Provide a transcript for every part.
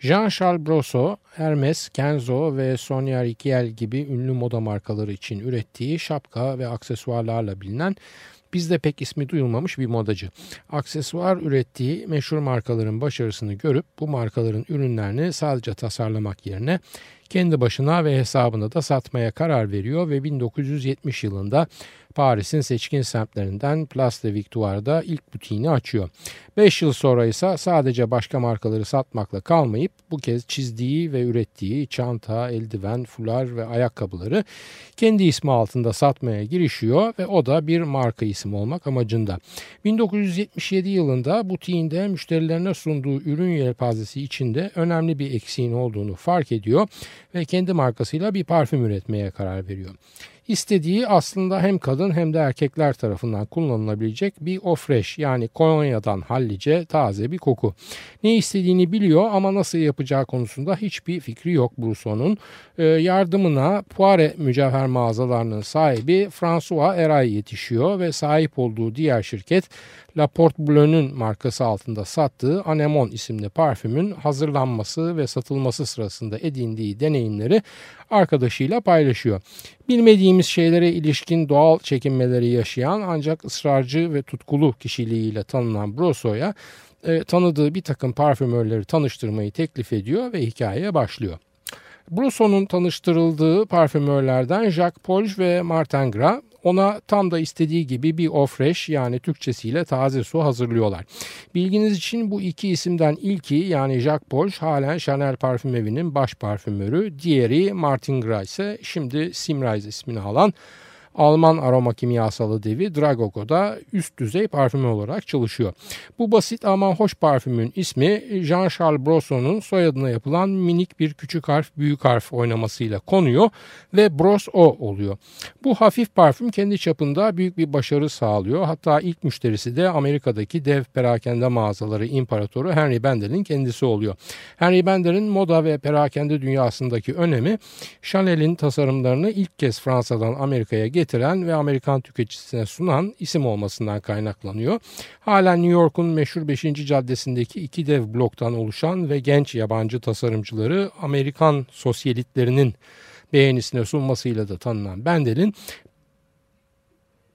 Jean-Charles Brosso, Hermes, Kenzo ve Sonia Rykiel gibi ünlü moda markaları için ürettiği şapka ve aksesuarlarla bilinen bizde pek ismi duyulmamış bir modacı. Aksesuar ürettiği meşhur markaların başarısını görüp bu markaların ürünlerini sadece tasarlamak yerine kendi başına ve hesabına da satmaya karar veriyor ve 1970 yılında Paris'in seçkin semtlerinden Place de Victoire'da ilk butiğini açıyor. 5 yıl sonra ise sadece başka markaları satmakla kalmayıp bu kez çizdiği ve ürettiği çanta, eldiven, fular ve ayakkabıları kendi ismi altında satmaya girişiyor ve o da bir marka isim olmak amacında. 1977 yılında butiğinde müşterilerine sunduğu ürün yelpazesi içinde önemli bir eksiğin olduğunu fark ediyor ve kendi markasıyla bir parfüm üretmeye karar veriyor. İstediği aslında hem kadın hem de erkekler tarafından kullanılabilecek bir ofreş yani kolonyadan hallice taze bir koku. Ne istediğini biliyor ama nasıl yapacağı konusunda hiçbir fikri yok Brousseau'nun. Ee, yardımına Poire mücevher mağazalarının sahibi François Eray yetişiyor ve sahip olduğu diğer şirket La Porte Bleu'nun markası altında sattığı Anemon isimli parfümün hazırlanması ve satılması sırasında edindiği deneyimleri arkadaşıyla paylaşıyor. Bilmediğimiz şeylere ilişkin doğal çekinmeleri yaşayan ancak ısrarcı ve tutkulu kişiliğiyle tanınan Brosso'ya e, tanıdığı bir takım parfümörleri tanıştırmayı teklif ediyor ve hikayeye başlıyor. Brosso'nun tanıştırıldığı parfümörlerden Jacques Polge ve Martin Gras ona tam da istediği gibi bir ofresh yani Türkçesiyle taze su hazırlıyorlar. Bilginiz için bu iki isimden ilki yani Jacques Polge halen Chanel parfüm evinin baş parfümörü. Diğeri Martin Gras ise şimdi Simrise ismini alan Alman aroma kimyasalı devi Dragogo'da üst düzey parfümü olarak çalışıyor. Bu basit ama hoş parfümün ismi Jean-Charles Brosson'un soyadına yapılan minik bir küçük harf büyük harf oynamasıyla konuyor ve Brosso oluyor. Bu hafif parfüm kendi çapında büyük bir başarı sağlıyor. Hatta ilk müşterisi de Amerika'daki dev perakende mağazaları imparatoru Henry Bender'in kendisi oluyor. Henry Bender'in moda ve perakende dünyasındaki önemi Chanel'in tasarımlarını ilk kez Fransa'dan Amerika'ya getiren ve Amerikan tüketicisine sunan isim olmasından kaynaklanıyor. Hala New York'un meşhur 5. caddesindeki iki dev bloktan oluşan ve genç yabancı tasarımcıları Amerikan sosyalitlerinin beğenisine sunmasıyla da tanınan Bendel'in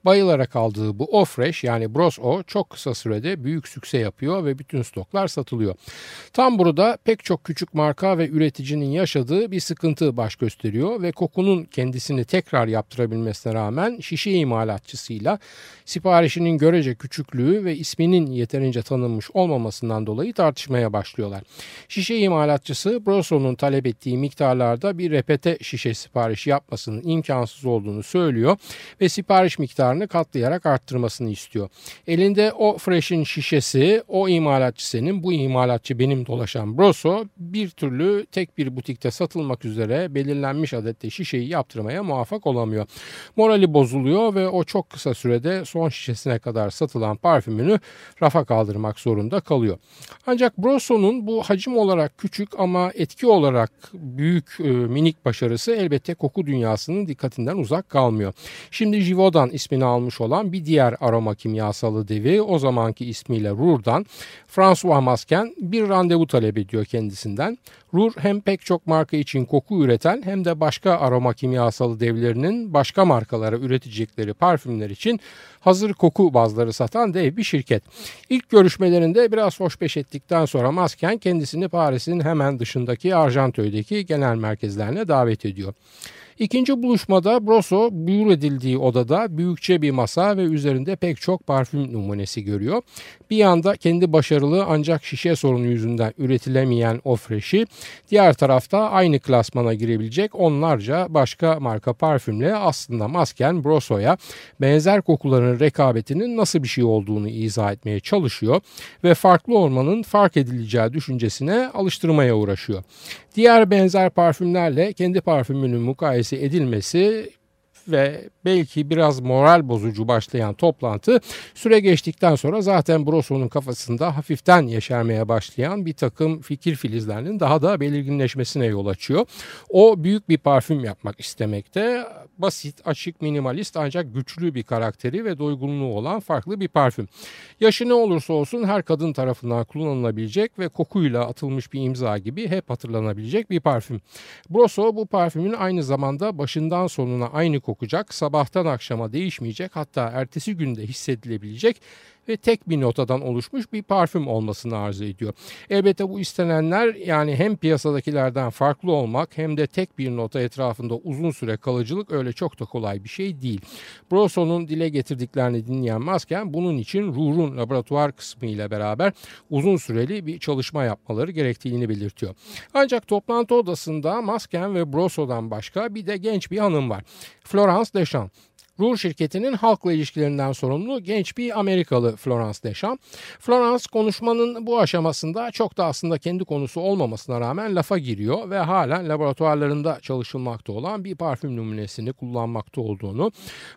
Bayılarak aldığı bu Ofresh yani Bros O çok kısa sürede büyük sükse yapıyor ve bütün stoklar satılıyor. Tam burada pek çok küçük marka ve üreticinin yaşadığı bir sıkıntı baş gösteriyor ve kokunun kendisini tekrar yaptırabilmesine rağmen şişe imalatçısıyla siparişinin görece küçüklüğü ve isminin yeterince tanınmış olmamasından dolayı tartışmaya başlıyorlar. Şişe imalatçısı Brosso'nun talep ettiği miktarlarda bir repete şişe siparişi yapmasının imkansız olduğunu söylüyor ve sipariş miktarını miktarını katlayarak arttırmasını istiyor. Elinde o Fresh'in şişesi o imalatçı senin bu imalatçı benim dolaşan Broso bir türlü tek bir butikte satılmak üzere belirlenmiş adette şişeyi yaptırmaya muvaffak olamıyor. Morali bozuluyor ve o çok kısa sürede son şişesine kadar satılan parfümünü rafa kaldırmak zorunda kalıyor. Ancak Brosso'nun bu hacim olarak küçük ama etki olarak büyük e, minik başarısı elbette koku dünyasının dikkatinden uzak kalmıyor. Şimdi Givaudan ismini almış olan bir diğer aroma kimyasalı devi o zamanki ismiyle Rur'dan François Masken bir randevu talep ediyor kendisinden. Rur hem pek çok marka için koku üreten hem de başka aroma kimyasalı devlerinin başka markalara üretecekleri parfümler için hazır koku bazları satan dev bir şirket. İlk görüşmelerinde biraz hoşbeş ettikten sonra Masken kendisini Paris'in hemen dışındaki Arjantöy'deki genel merkezlerine davet ediyor. İkinci buluşmada Broso buyur edildiği odada büyükçe bir masa ve üzerinde pek çok parfüm numunesi görüyor. Bir yanda kendi başarılı ancak şişe sorunu yüzünden üretilemeyen Ofreş'i, diğer tarafta aynı klasmana girebilecek onlarca başka marka parfümle aslında masken Broso'ya benzer kokuların rekabetinin nasıl bir şey olduğunu izah etmeye çalışıyor ve farklı olmanın fark edileceği düşüncesine alıştırmaya uğraşıyor. Diğer benzer parfümlerle kendi parfümünün mukayese edilmesi ve belki biraz moral bozucu başlayan toplantı süre geçtikten sonra zaten Brosso'nun kafasında hafiften yeşermeye başlayan bir takım fikir filizlerinin daha da belirginleşmesine yol açıyor. O büyük bir parfüm yapmak istemekte. Basit, açık, minimalist ancak güçlü bir karakteri ve doygunluğu olan farklı bir parfüm. Yaşı ne olursa olsun her kadın tarafından kullanılabilecek ve kokuyla atılmış bir imza gibi hep hatırlanabilecek bir parfüm. Brosso bu parfümün aynı zamanda başından sonuna aynı kokacak, sabahtan akşama değişmeyecek hatta ertesi günde hissedilebilecek ve tek bir notadan oluşmuş bir parfüm olmasını arzu ediyor. Elbette bu istenenler yani hem piyasadakilerden farklı olmak hem de tek bir nota etrafında uzun süre kalıcılık öyle çok da kolay bir şey değil. Brosson'un dile getirdiklerini dinleyen bunun için Ruhr'un laboratuvar kısmı ile beraber uzun süreli bir çalışma yapmaları gerektiğini belirtiyor. Ancak toplantı odasında Masken ve Brosso'dan başka bir de genç bir hanım var. Florence Deschamps. Ruhr şirketinin halkla ilişkilerinden sorumlu genç bir Amerikalı Florence Deschamps. Florence konuşmanın bu aşamasında çok da aslında kendi konusu olmamasına rağmen lafa giriyor ve halen laboratuvarlarında çalışılmakta olan bir parfüm numunesini kullanmakta olduğunu,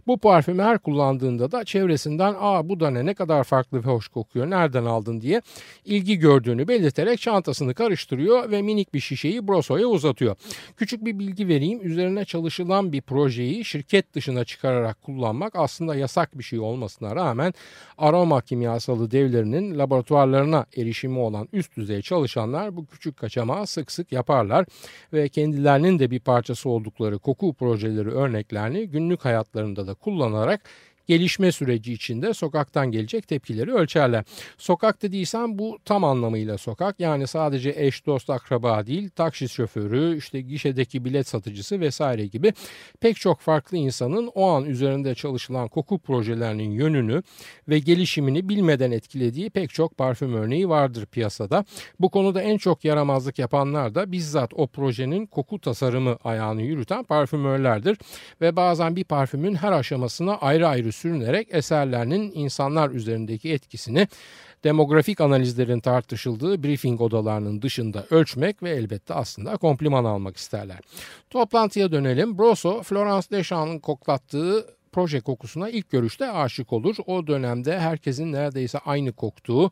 bu parfümü her kullandığında da çevresinden ''Aa bu da ne ne kadar farklı ve hoş kokuyor nereden aldın?'' diye ilgi gördüğünü belirterek çantasını karıştırıyor ve minik bir şişeyi Brosso'ya uzatıyor. Küçük bir bilgi vereyim üzerine çalışılan bir projeyi şirket dışına çıkararak olarak kullanmak aslında yasak bir şey olmasına rağmen aroma kimyasalı devlerinin laboratuvarlarına erişimi olan üst düzey çalışanlar bu küçük kaçamağı sık sık yaparlar ve kendilerinin de bir parçası oldukları koku projeleri örneklerini günlük hayatlarında da kullanarak gelişme süreci içinde sokaktan gelecek tepkileri ölçerler. Sokak dediysem bu tam anlamıyla sokak. Yani sadece eş, dost, akraba değil, taksi şoförü, işte gişedeki bilet satıcısı vesaire gibi pek çok farklı insanın o an üzerinde çalışılan koku projelerinin yönünü ve gelişimini bilmeden etkilediği pek çok parfüm örneği vardır piyasada. Bu konuda en çok yaramazlık yapanlar da bizzat o projenin koku tasarımı ayağını yürüten parfümörlerdir ve bazen bir parfümün her aşamasına ayrı ayrı sürünerek eserlerinin insanlar üzerindeki etkisini demografik analizlerin tartışıldığı briefing odalarının dışında ölçmek ve elbette aslında kompliman almak isterler. Toplantıya dönelim. Brosso, Florence Deschamps'ın koklattığı proje kokusuna ilk görüşte aşık olur. O dönemde herkesin neredeyse aynı koktuğu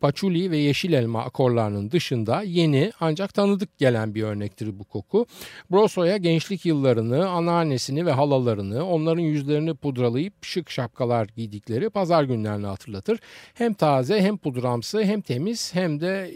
paçuli ve yeşil elma akorlarının dışında yeni ancak tanıdık gelen bir örnektir bu koku. Brosso'ya gençlik yıllarını, anneannesini ve halalarını, onların yüzlerini pudralayıp şık şapkalar giydikleri pazar günlerini hatırlatır. Hem taze hem pudramsı hem temiz hem de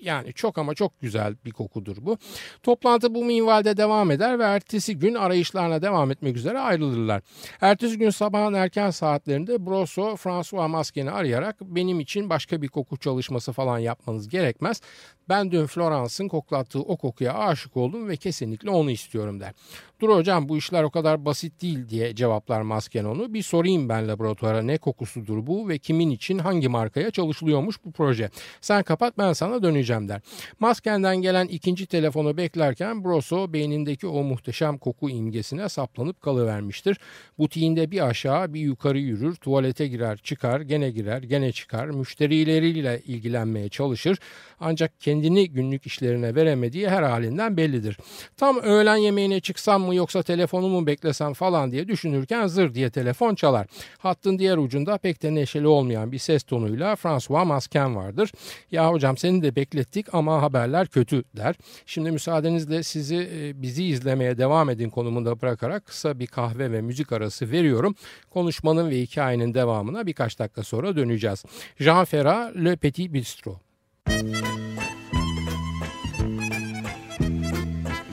yani çok ama çok güzel bir kokudur bu. Toplantı bu minvalde devam eder ve ertesi gün arayışlarına devam etmek üzere ayrılırlar. Ertesi gün sabahın erken saatlerinde Brosso François Masken'i arayarak benim için başka bir koku çalışması falan yapmanız gerekmez. Ben dün Florence'ın koklattığı o kokuya aşık oldum ve kesinlikle onu istiyorum der. Dur hocam bu işler o kadar basit değil diye cevaplar Masken onu. Bir sorayım ben laboratuvara ne kokusudur bu ve kimin için hangi markaya çalışılıyormuş bu proje. Sen kapat ben sana döneceğim der. Masken'den gelen ikinci telefonu beklerken Broso beynindeki o muhteşem koku imgesine saplanıp kalıvermiştir. Butiğinde bir aşağı bir yukarı yürür, tuvalete girer çıkar, gene girer, gene çıkar, müşterileriyle ilgilenmeye çalışır. Ancak kendini günlük işlerine veremediği her halinden bellidir. Tam öğlen yemeğine çıksam mı yoksa telefonu mu beklesem falan diye düşünürken zır diye telefon çalar. Hattın diğer ucunda pek de neşeli olmayan bir ses tonuyla François Masken vardır. Ya hocam seni de beklettik ama haberler kötü der. Şimdi müsaadenizle sizi e, bizi izlemeye devam edin konumunda bırakarak kısa bir kahve ve müzik arası veriyorum. Konuşmanın ve hikayenin devamına birkaç dakika sonra döneceğiz. Jean Ferrat, Le Petit Bistro.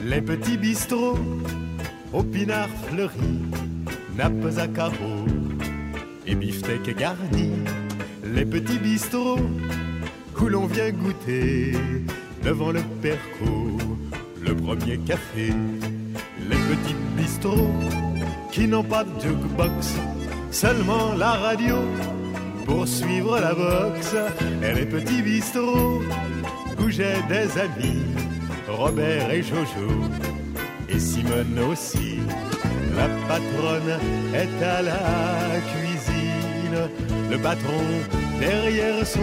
Les petits bistrots au pinard fleuri, nappes à carreaux et beefsteak garni. Les petits bistrots où l'on vient goûter devant le perco le premier café. Les petits bistrots qui n'ont pas de jukebox, seulement la radio pour suivre la boxe. Et les petits bistrots où j'ai des amis, Robert et Jojo et Simone aussi. La patronne est à la cuisine, le patron derrière son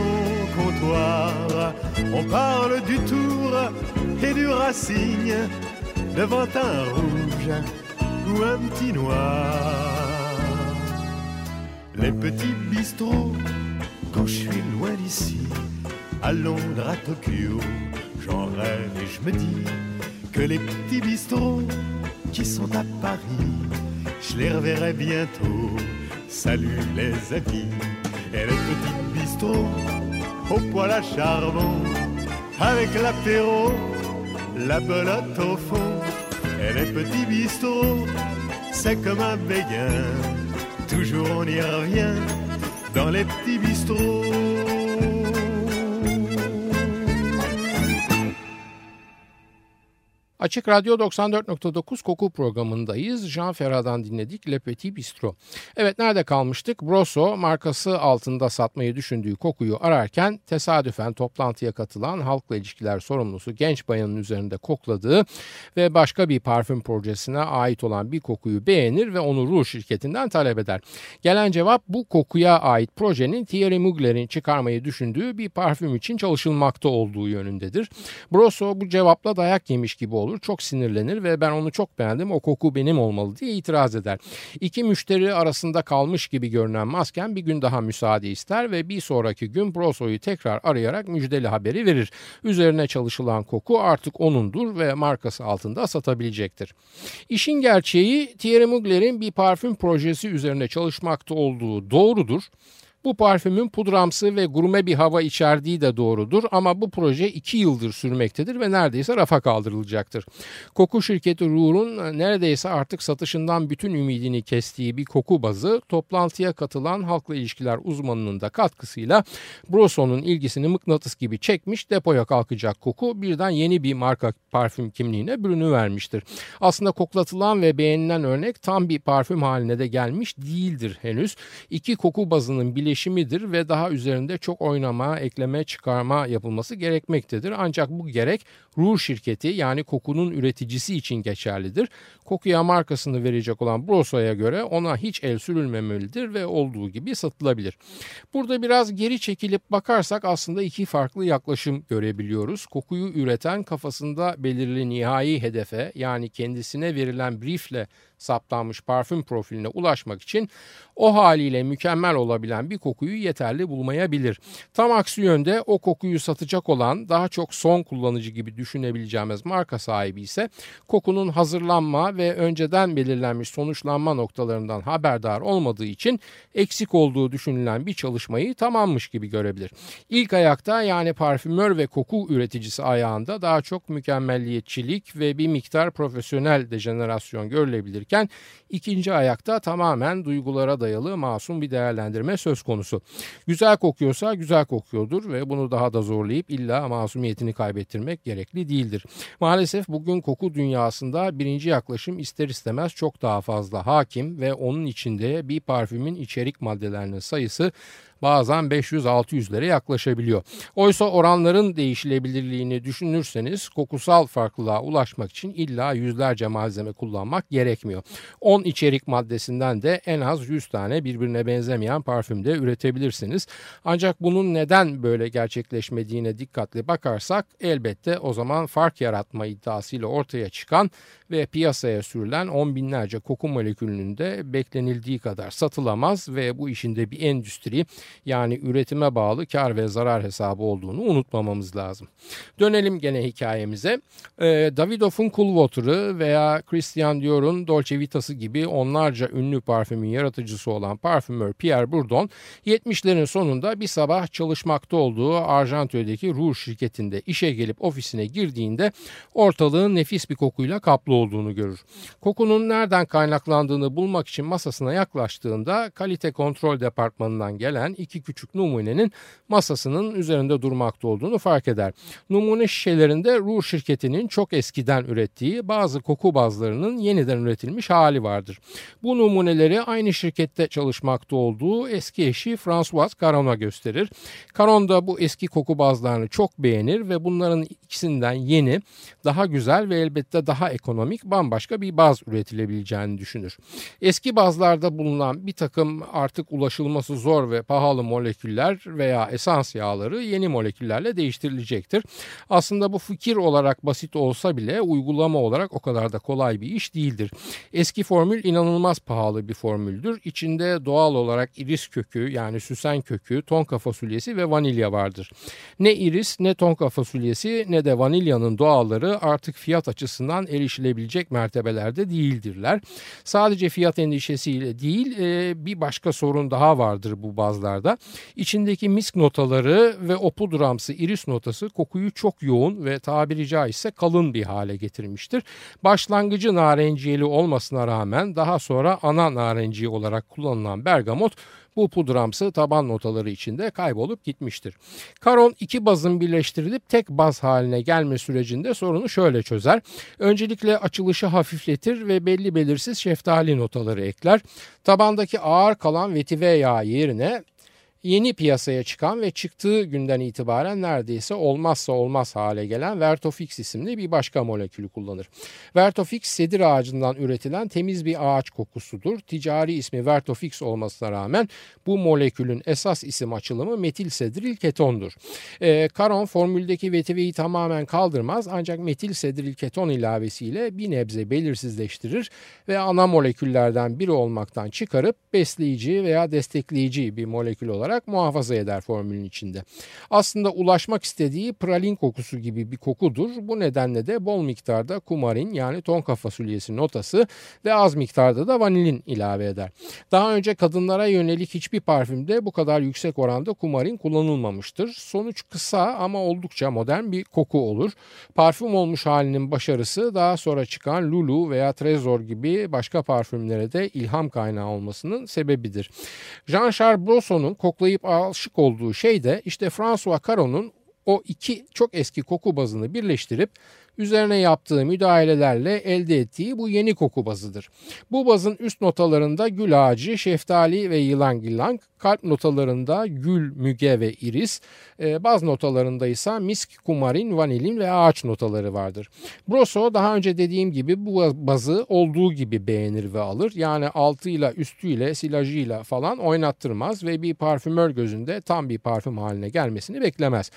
comptoir. On parle du tour et du racine devant un rouge ou un petit noir. Les petits bistrots, quand je suis loin d'ici, à Londres, à Tokyo, j'en rêve et je me dis que les petits bistrots qui sont à Paris, je les reverrai bientôt. Salut les amis, et les petits bistrots au poêle à charbon, avec l'apéro, la belote au fond, et les petits bistrots, c'est comme un béguin, toujours on y revient dans les petits bistrots. Açık Radyo 94.9 koku programındayız. Jean Ferrat'dan dinledik Le Petit Bistro. Evet nerede kalmıştık? Broso markası altında satmayı düşündüğü kokuyu ararken tesadüfen toplantıya katılan halkla ilişkiler sorumlusu genç bayanın üzerinde kokladığı ve başka bir parfüm projesine ait olan bir kokuyu beğenir ve onu Rouge şirketinden talep eder. Gelen cevap bu kokuya ait projenin Thierry Mugler'in çıkarmayı düşündüğü bir parfüm için çalışılmakta olduğu yönündedir. Broso bu cevapla dayak yemiş gibi olur olur. Çok sinirlenir ve ben onu çok beğendim o koku benim olmalı diye itiraz eder. İki müşteri arasında kalmış gibi görünen masken bir gün daha müsaade ister ve bir sonraki gün Broso'yu tekrar arayarak müjdeli haberi verir. Üzerine çalışılan koku artık onundur ve markası altında satabilecektir. İşin gerçeği Thierry Mugler'in bir parfüm projesi üzerine çalışmakta olduğu doğrudur. Bu parfümün pudramsı ve gurme bir hava içerdiği de doğrudur ama bu proje 2 yıldır sürmektedir ve neredeyse rafa kaldırılacaktır. Koku şirketi Ruhr'un neredeyse artık satışından bütün ümidini kestiği bir koku bazı toplantıya katılan halkla ilişkiler uzmanının da katkısıyla Broson'un ilgisini mıknatıs gibi çekmiş depoya kalkacak koku birden yeni bir marka parfüm kimliğine bürünü vermiştir. Aslında koklatılan ve beğenilen örnek tam bir parfüm haline de gelmiş değildir henüz. İki koku bazının bile birleşimidir ve daha üzerinde çok oynama, ekleme, çıkarma yapılması gerekmektedir. Ancak bu gerek Ruhr şirketi yani kokunun üreticisi için geçerlidir. Kokuya markasını verecek olan Brosa'ya göre ona hiç el sürülmemelidir ve olduğu gibi satılabilir. Burada biraz geri çekilip bakarsak aslında iki farklı yaklaşım görebiliyoruz. Kokuyu üreten kafasında belirli nihai hedefe yani kendisine verilen briefle saptanmış parfüm profiline ulaşmak için o haliyle mükemmel olabilen bir kokuyu yeterli bulmayabilir. Tam aksi yönde o kokuyu satacak olan daha çok son kullanıcı gibi düşünebileceğimiz marka sahibi ise kokunun hazırlanma ve önceden belirlenmiş sonuçlanma noktalarından haberdar olmadığı için eksik olduğu düşünülen bir çalışmayı tamammış gibi görebilir. İlk ayakta yani parfümör ve koku üreticisi ayağında daha çok mükemmelliyetçilik ve bir miktar profesyonel dejenerasyon görülebilirken ikinci ayakta tamamen duygulara dayalı masum bir değerlendirme söz konusu. Güzel kokuyorsa güzel kokuyordur ve bunu daha da zorlayıp illa masumiyetini kaybettirmek gerekli değildir. Maalesef bugün koku dünyasında birinci yaklaşım ister istemez çok daha fazla hakim ve onun içinde bir parfümün içerik maddelerinin sayısı bazen 500-600'lere yaklaşabiliyor. Oysa oranların değişilebilirliğini düşünürseniz kokusal farklılığa ulaşmak için illa yüzlerce malzeme kullanmak gerekmiyor. 10 içerik maddesinden de en az 100 tane birbirine benzemeyen parfümde üretebilirsiniz. Ancak bunun neden böyle gerçekleşmediğine dikkatli bakarsak elbette o zaman fark yaratma iddiasıyla ortaya çıkan ve piyasaya sürülen on binlerce koku molekülünün de beklenildiği kadar satılamaz ve bu işinde bir endüstri yani üretime bağlı kar ve zarar hesabı olduğunu unutmamamız lazım. Dönelim gene hikayemize. Ee, Davidoff'un Cool Water'ı veya Christian Dior'un Dolce Vita'sı gibi onlarca ünlü parfümün yaratıcısı olan parfümör Pierre Bourdon 70'lerin sonunda bir sabah çalışmakta olduğu Arjantö'deki Rouge şirketinde işe gelip ofisine girdiğinde ortalığın nefis bir kokuyla kaplı olduğunu görür. Kokunun nereden kaynaklandığını bulmak için masasına yaklaştığında kalite kontrol departmanından gelen iki küçük numunenin masasının üzerinde durmakta olduğunu fark eder. Numune şişelerinde Rouge şirketinin çok eskiden ürettiği bazı koku bazlarının yeniden üretilmiş hali vardır. Bu numuneleri aynı şirkette çalışmakta olduğu eski eşi François Caron'a gösterir. Caron da bu eski koku bazlarını çok beğenir ve bunların ikisinden yeni, daha güzel ve elbette daha ekonomik bambaşka bir baz üretilebileceğini düşünür. Eski bazlarda bulunan bir takım artık ulaşılması zor ve pahalı pahalı moleküller veya esans yağları yeni moleküllerle değiştirilecektir. Aslında bu fikir olarak basit olsa bile uygulama olarak o kadar da kolay bir iş değildir. Eski formül inanılmaz pahalı bir formüldür. İçinde doğal olarak iris kökü yani süsen kökü, tonka fasulyesi ve vanilya vardır. Ne iris ne tonka fasulyesi ne de vanilyanın doğalları artık fiyat açısından erişilebilecek mertebelerde değildirler. Sadece fiyat endişesiyle değil e, bir başka sorun daha vardır bu bazlarda. İçindeki misk notaları ve o pudramsı iris notası kokuyu çok yoğun ve tabiri caizse kalın bir hale getirmiştir. Başlangıcı narenciyeli olmasına rağmen daha sonra ana narenciye olarak kullanılan bergamot bu pudramsı taban notaları içinde kaybolup gitmiştir. Karon iki bazın birleştirilip tek baz haline gelme sürecinde sorunu şöyle çözer. Öncelikle açılışı hafifletir ve belli belirsiz şeftali notaları ekler. Tabandaki ağır kalan vetive yağı yerine yeni piyasaya çıkan ve çıktığı günden itibaren neredeyse olmazsa olmaz hale gelen Vertofix isimli bir başka molekülü kullanır. Vertofix sedir ağacından üretilen temiz bir ağaç kokusudur. Ticari ismi Vertofix olmasına rağmen bu molekülün esas isim açılımı metil sedril ketondur. E, karon formüldeki vetiveyi tamamen kaldırmaz ancak metil sedril keton ilavesiyle bir nebze belirsizleştirir ve ana moleküllerden biri olmaktan çıkarıp besleyici veya destekleyici bir molekül olarak olarak muhafaza eder formülün içinde. Aslında ulaşmak istediği pralin kokusu gibi bir kokudur. Bu nedenle de bol miktarda kumarin yani tonka fasulyesi notası ve az miktarda da vanilin ilave eder. Daha önce kadınlara yönelik hiçbir parfümde bu kadar yüksek oranda kumarin kullanılmamıştır. Sonuç kısa ama oldukça modern bir koku olur. Parfüm olmuş halinin başarısı daha sonra çıkan Lulu veya Trezor gibi başka parfümlere de ilham kaynağı olmasının sebebidir. Jean-Charles Brosson'un koklayıp aşık olduğu şey de işte François Caron'un o iki çok eski koku bazını birleştirip üzerine yaptığı müdahalelerle elde ettiği bu yeni koku bazıdır. Bu bazın üst notalarında gül ağacı, şeftali ve yılan yılang, kalp notalarında gül, müge ve iris, e, baz notalarında ise misk, kumarin, vanilin ve ağaç notaları vardır. Broso daha önce dediğim gibi bu bazı olduğu gibi beğenir ve alır. Yani altıyla üstüyle silajıyla falan oynattırmaz ve bir parfümör gözünde tam bir parfüm haline gelmesini beklemez.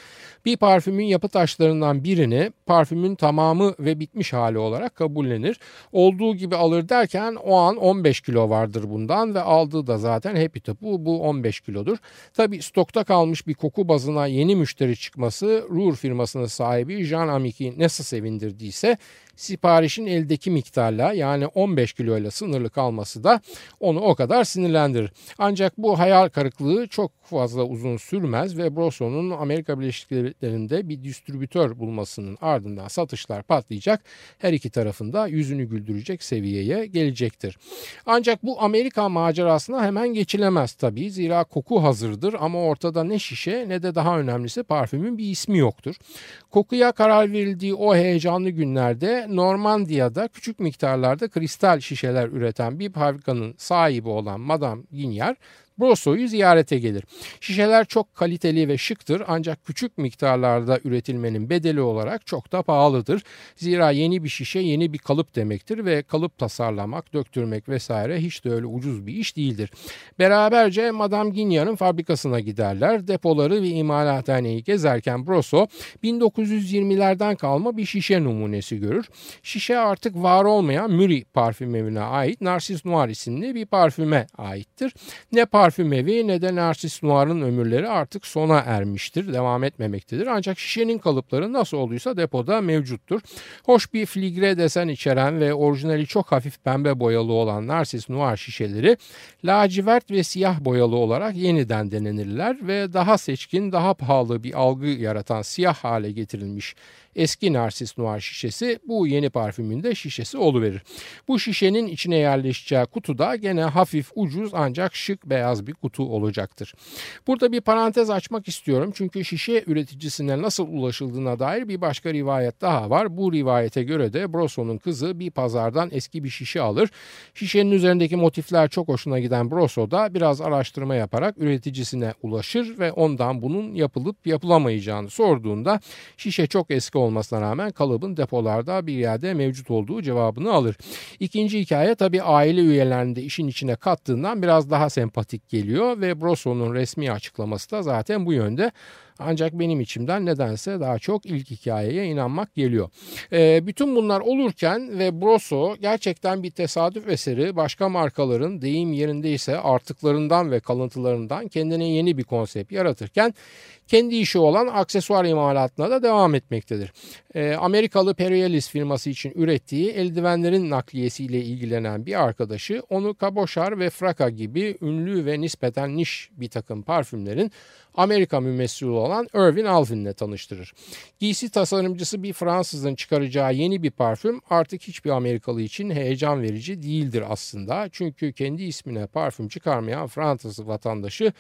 Bir parfümün yapı taşlarından birini parfümün tamamı ve bitmiş hali olarak kabullenir. Olduğu gibi alır derken o an 15 kilo vardır bundan ve aldığı da zaten Happy Tapu bu 15 kilodur. Tabi stokta kalmış bir koku bazına yeni müşteri çıkması Ruhr firmasının sahibi Jean Amik'i nasıl sevindirdiyse siparişin eldeki miktarla yani 15 kiloyla sınırlı kalması da onu o kadar sinirlendirir. Ancak bu hayal kırıklığı çok fazla uzun sürmez ve Broson'un Amerika Birleşik Devletleri'nde bir distribütör bulmasının ardından satışlar patlayacak. Her iki tarafında yüzünü güldürecek seviyeye gelecektir. Ancak bu Amerika macerasına hemen geçilemez tabii. Zira koku hazırdır ama ortada ne şişe ne de daha önemlisi parfümün bir ismi yoktur. Kokuya karar verildiği o heyecanlı günlerde Normandiya'da küçük miktarlarda kristal şişeler üreten bir fabrikanın sahibi olan Madame Guignard Brosso'yu ziyarete gelir. Şişeler çok kaliteli ve şıktır ancak küçük miktarlarda üretilmenin bedeli olarak çok da pahalıdır. Zira yeni bir şişe yeni bir kalıp demektir ve kalıp tasarlamak, döktürmek vesaire hiç de öyle ucuz bir iş değildir. Beraberce Madame Guignard'ın fabrikasına giderler. Depoları ve imalathaneyi gezerken Brosso 1920'lerden kalma bir şişe numunesi görür. Şişe artık var olmayan Muri parfüm evine ait Narcis Noir isimli bir parfüme aittir. Ne parfüm parfüm evi ne de Narcis Noir'ın ömürleri artık sona ermiştir, devam etmemektedir. Ancak şişenin kalıpları nasıl olduysa depoda mevcuttur. Hoş bir fligre desen içeren ve orijinali çok hafif pembe boyalı olan Narcis Noir şişeleri lacivert ve siyah boyalı olarak yeniden denenirler ve daha seçkin, daha pahalı bir algı yaratan siyah hale getirilmiş eski Narsis Noir şişesi bu yeni parfümün de şişesi oluverir. Bu şişenin içine yerleşeceği kutu da gene hafif ucuz ancak şık beyaz bir kutu olacaktır. Burada bir parantez açmak istiyorum çünkü şişe üreticisine nasıl ulaşıldığına dair bir başka rivayet daha var. Bu rivayete göre de Brosso'nun kızı bir pazardan eski bir şişe alır. Şişenin üzerindeki motifler çok hoşuna giden Brosso da biraz araştırma yaparak üreticisine ulaşır ve ondan bunun yapılıp yapılamayacağını sorduğunda şişe çok eski olmasına rağmen kalıbın depolarda bir yerde mevcut olduğu cevabını alır. İkinci hikaye tabi aile üyelerini de işin içine kattığından biraz daha sempatik geliyor ve Brosso'nun resmi açıklaması da zaten bu yönde. Ancak benim içimden nedense daha çok ilk hikayeye inanmak geliyor. E, bütün bunlar olurken ve Broso gerçekten bir tesadüf eseri başka markaların deyim yerindeyse artıklarından ve kalıntılarından kendine yeni bir konsept yaratırken kendi işi olan aksesuar imalatına da devam etmektedir. E, Amerikalı Perielis firması için ürettiği eldivenlerin nakliyesiyle ilgilenen bir arkadaşı onu Cabochard ve Fraka gibi ünlü ve nispeten niş bir takım parfümlerin Amerika mümessili olan Irving Alphin'le tanıştırır. Giysi tasarımcısı bir Fransızın çıkaracağı yeni bir parfüm artık hiçbir Amerikalı için heyecan verici değildir aslında. Çünkü kendi ismine parfüm çıkarmayan Fransız vatandaşı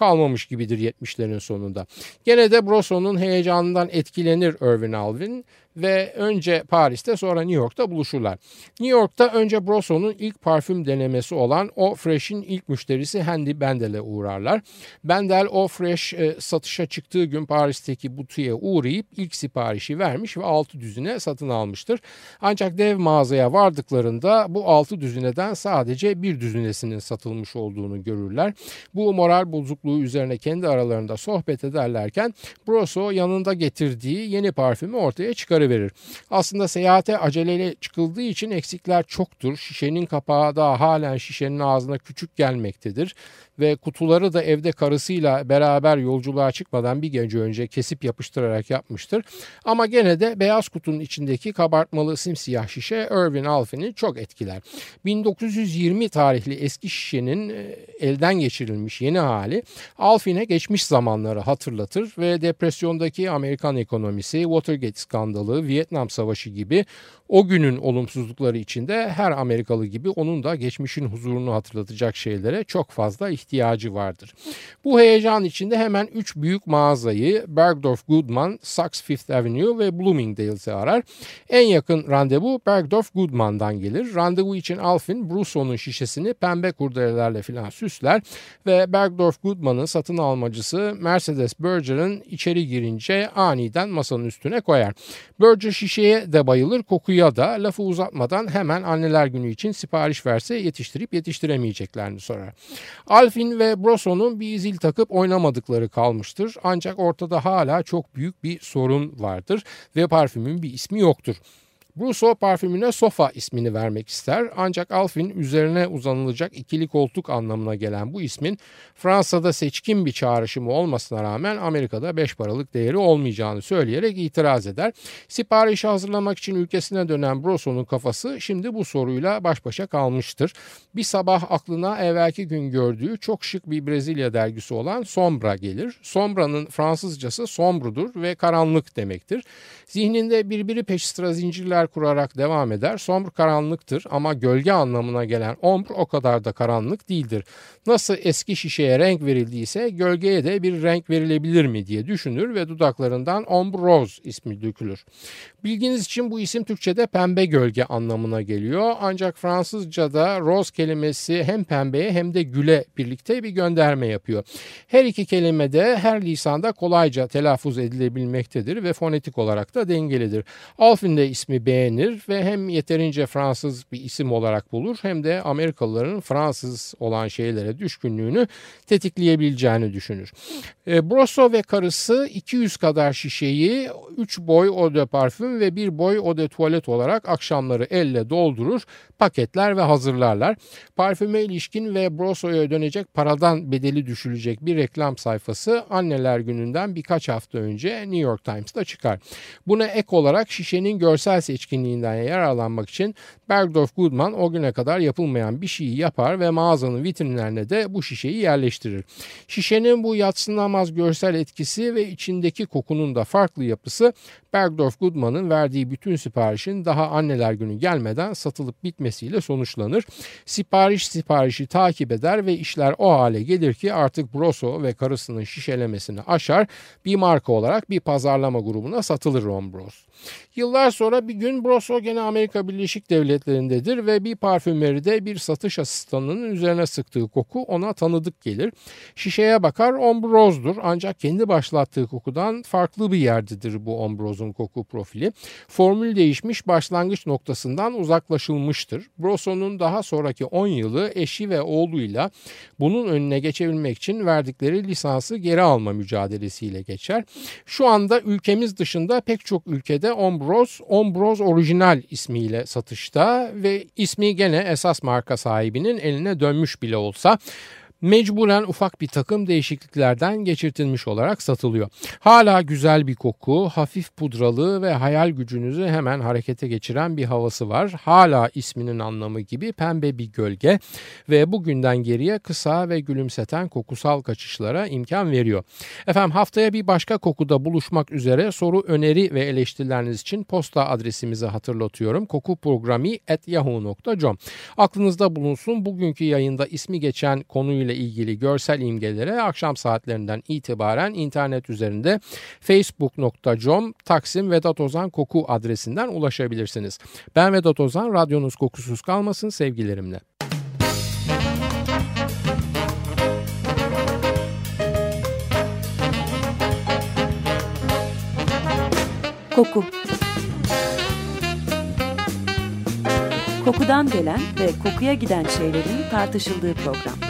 kalmamış gibidir 70'lerin sonunda. Gene de Brosson'un heyecanından etkilenir Irving Alvin ve önce Paris'te sonra New York'ta buluşurlar. New York'ta önce Brosson'un ilk parfüm denemesi olan O Fresh'in ilk müşterisi Handy Bendel'e uğrarlar. Bendel O Fresh e, satışa çıktığı gün Paris'teki butiğe uğrayıp ilk siparişi vermiş ve 6 düzine satın almıştır. Ancak dev mağazaya vardıklarında bu 6 düzineden sadece bir düzinesinin satılmış olduğunu görürler. Bu moral bozukluğu üzerine kendi aralarında sohbet ederlerken Brosso yanında getirdiği yeni parfümü ortaya çıkarır verir. Aslında seyahate aceleyle çıkıldığı için eksikler çoktur. Şişenin kapağı da halen şişenin ağzına küçük gelmektedir ve kutuları da evde karısıyla beraber yolculuğa çıkmadan bir gece önce kesip yapıştırarak yapmıştır. Ama gene de beyaz kutunun içindeki kabartmalı simsiyah şişe Irving Alphin'i çok etkiler. 1920 tarihli eski şişenin e, elden geçirilmiş yeni hali Alphin'e geçmiş zamanları hatırlatır ve depresyondaki Amerikan ekonomisi, Watergate skandalı, Vietnam Savaşı gibi o günün olumsuzlukları içinde her Amerikalı gibi onun da geçmişin huzurunu hatırlatacak şeylere çok fazla ihtiyacı vardır. Bu heyecan içinde hemen üç büyük mağazayı Bergdorf Goodman, Saks Fifth Avenue ve Bloomingdale's'i arar. En yakın randevu Bergdorf Goodman'dan gelir. Randevu için Alfin Brusso'nun şişesini pembe kurdelelerle filan süsler ve Bergdorf Goodman'ın satın almacısı Mercedes Berger'ın içeri girince aniden masanın üstüne koyar. Berger şişeye de bayılır, kokuyu ya da lafı uzatmadan hemen anneler günü için sipariş verse yetiştirip yetiştiremeyeceklerini sorar. Alfin ve Brosso'nun bir zil takıp oynamadıkları kalmıştır. Ancak ortada hala çok büyük bir sorun vardır ve parfümün bir ismi yoktur. Brusso parfümüne sofa ismini vermek ister ancak Alfin üzerine uzanılacak ikili koltuk anlamına gelen bu ismin Fransa'da seçkin bir çağrışımı olmasına rağmen Amerika'da beş paralık değeri olmayacağını söyleyerek itiraz eder. Siparişi hazırlamak için ülkesine dönen Brosso'nun kafası şimdi bu soruyla baş başa kalmıştır. Bir sabah aklına evvelki gün gördüğü çok şık bir Brezilya dergisi olan Sombra gelir. Sombra'nın Fransızcası sombrudur ve karanlık demektir. Zihninde birbiri peş sıra zincirler kurarak devam eder. Sombr karanlıktır ama gölge anlamına gelen ombr o kadar da karanlık değildir. Nasıl eski şişeye renk verildiyse gölgeye de bir renk verilebilir mi diye düşünür ve dudaklarından ombre rose ismi dökülür. Bilginiz için bu isim Türkçe'de pembe gölge anlamına geliyor. Ancak Fransızca'da rose kelimesi hem pembeye hem de güle birlikte bir gönderme yapıyor. Her iki kelime de her lisanda kolayca telaffuz edilebilmektedir ve fonetik olarak da dengelidir. Alfin de ismi beğenir ve hem yeterince Fransız bir isim olarak bulur hem de Amerikalıların Fransız olan şeylere düşkünlüğünü tetikleyebileceğini düşünür. E, Brosso ve karısı 200 kadar şişeyi 3 boy eau de parfüm ve 1 boy eau de tuvalet olarak akşamları elle doldurur, paketler ve hazırlarlar. Parfüme ilişkin ve Brosso'ya ödenecek paradan bedeli düşülecek bir reklam sayfası anneler gününden birkaç hafta önce New York Times'ta çıkar. Buna ek olarak şişenin görsel seçkinliğinden yararlanmak için Bergdorf Goodman o güne kadar yapılmayan bir şeyi yapar ve mağazanın vitrinlerine de bu şişeyi yerleştirir. Şişenin bu yatsınamaz görsel etkisi ve içindeki kokunun da farklı yapısı Bergdorf Goodman'ın verdiği bütün siparişin daha anneler günü gelmeden satılıp bitmesiyle sonuçlanır. Sipariş siparişi takip eder ve işler o hale gelir ki artık Brosso ve karısının şişelemesini aşar bir marka olarak bir pazarlama grubuna satılır Ron Bros. Yıllar sonra bir gün Bugün Broso gene Amerika Birleşik Devletleri'ndedir ve bir parfümeride bir satış asistanının üzerine sıktığı koku ona tanıdık gelir. Şişeye bakar ombrozdur ancak kendi başlattığı kokudan farklı bir yerdedir bu ombrozun koku profili. Formül değişmiş başlangıç noktasından uzaklaşılmıştır. Broso'nun daha sonraki 10 yılı eşi ve oğluyla bunun önüne geçebilmek için verdikleri lisansı geri alma mücadelesiyle geçer. Şu anda ülkemiz dışında pek çok ülkede Ombroz, Ombroz orijinal ismiyle satışta ve ismi gene esas marka sahibinin eline dönmüş bile olsa mecburen ufak bir takım değişikliklerden geçirtilmiş olarak satılıyor. Hala güzel bir koku, hafif pudralı ve hayal gücünüzü hemen harekete geçiren bir havası var. Hala isminin anlamı gibi pembe bir gölge ve bugünden geriye kısa ve gülümseten kokusal kaçışlara imkan veriyor. Efendim haftaya bir başka kokuda buluşmak üzere soru, öneri ve eleştirileriniz için posta adresimizi hatırlatıyorum. kokuprogrami.yahoo.com Aklınızda bulunsun bugünkü yayında ismi geçen konuyla ile ilgili görsel imgelere akşam saatlerinden itibaren internet üzerinde facebook.com Taksim Vedat Ozan Koku adresinden ulaşabilirsiniz. Ben Vedat Ozan, radyonuz kokusuz kalmasın sevgilerimle. Koku Kokudan gelen ve kokuya giden şeylerin tartışıldığı program.